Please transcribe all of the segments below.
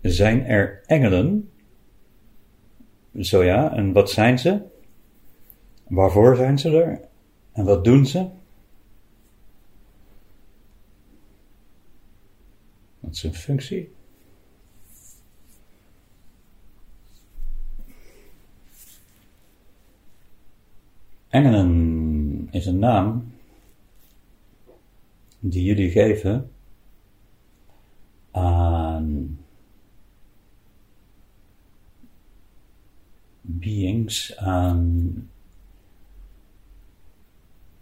zijn er engelen? Zo ja, en wat zijn ze? Waarvoor zijn ze er? En wat doen ze? Wat is hun functie? Engelen is een naam die jullie geven aan beings, aan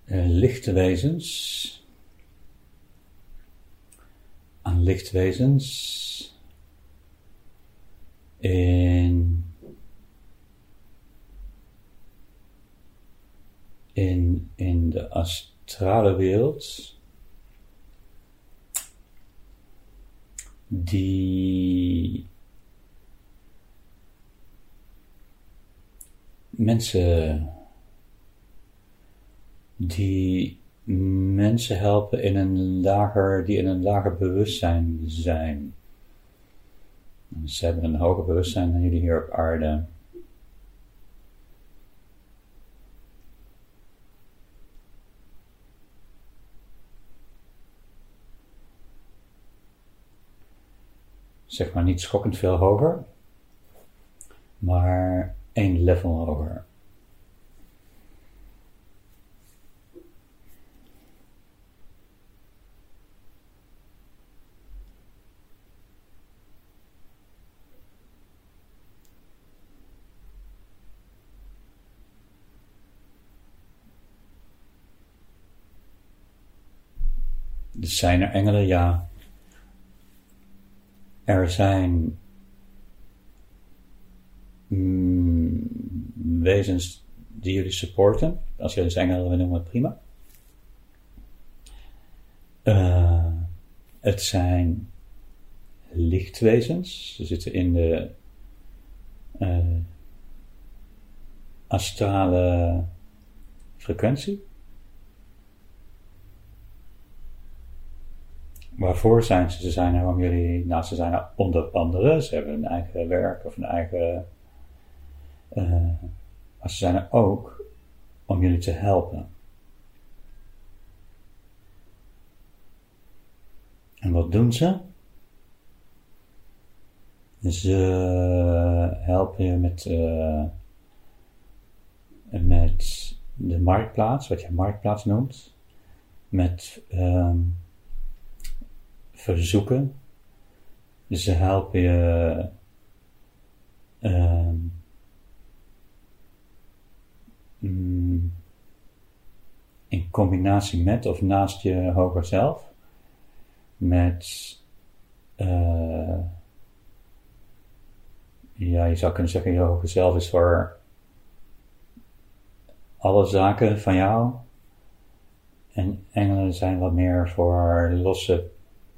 uh, lichte wezens, aan lichtwezens in in, in de astrale wereld die mensen die mensen helpen in een lager, die in een lager bewustzijn zijn. Ze hebben een hoger bewustzijn dan jullie hier op aarde. zeg maar niet schokkend veel hoger, maar één level hoger. Dus zijn er engelen? Ja. Er zijn mm, wezens die jullie supporten. Als jullie ze engelen willen noemen, prima. Uh, het zijn lichtwezens. Ze zitten in de uh, astrale frequentie. Waarvoor zijn ze? Ze zijn er om jullie, nou ze zijn er onder andere, ze hebben een eigen werk of een eigen, uh, maar ze zijn er ook om jullie te helpen. En wat doen ze? Ze helpen je met, uh, met de marktplaats, wat je marktplaats noemt, met um, verzoeken. Ze helpen je uh, in combinatie met of naast je hoger zelf, met uh, ja, je zou kunnen zeggen, je hoger zelf is voor alle zaken van jou. En engelen zijn wat meer voor losse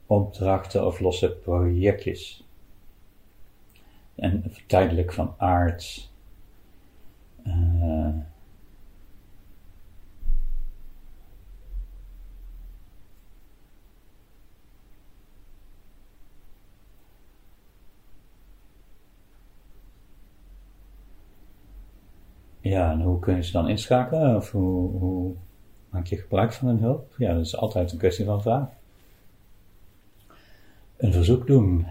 opdrachten of losse projectjes. En tijdelijk van aard. Uh, ja, en hoe kun je ze dan inschakelen? Of hoe, hoe maak je gebruik van hun hulp? Ja, dat is altijd een kwestie van vraag een verzoek doen,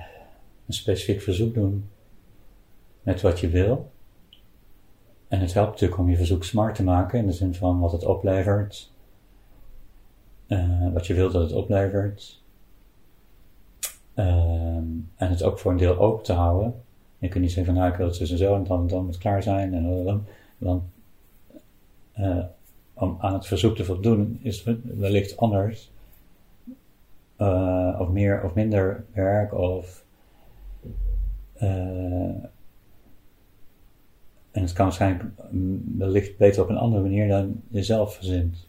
een specifiek verzoek doen met wat je wil. En het helpt natuurlijk om je verzoek smart te maken in de zin van wat het oplevert, uh, wat je wilt dat het oplevert. Uh, en het ook voor een deel open te houden. Je kunt niet zeggen van nou ik wil het tussen zo en dan, dan moet het klaar zijn en dan, dan uh, om aan het verzoek te voldoen is wellicht anders uh, of meer of minder werk of uh, en het kan waarschijnlijk wellicht beter op een andere manier dan jezelf verzint.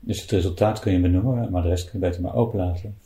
Dus het resultaat kun je benoemen, maar de rest kun je beter maar openlaten.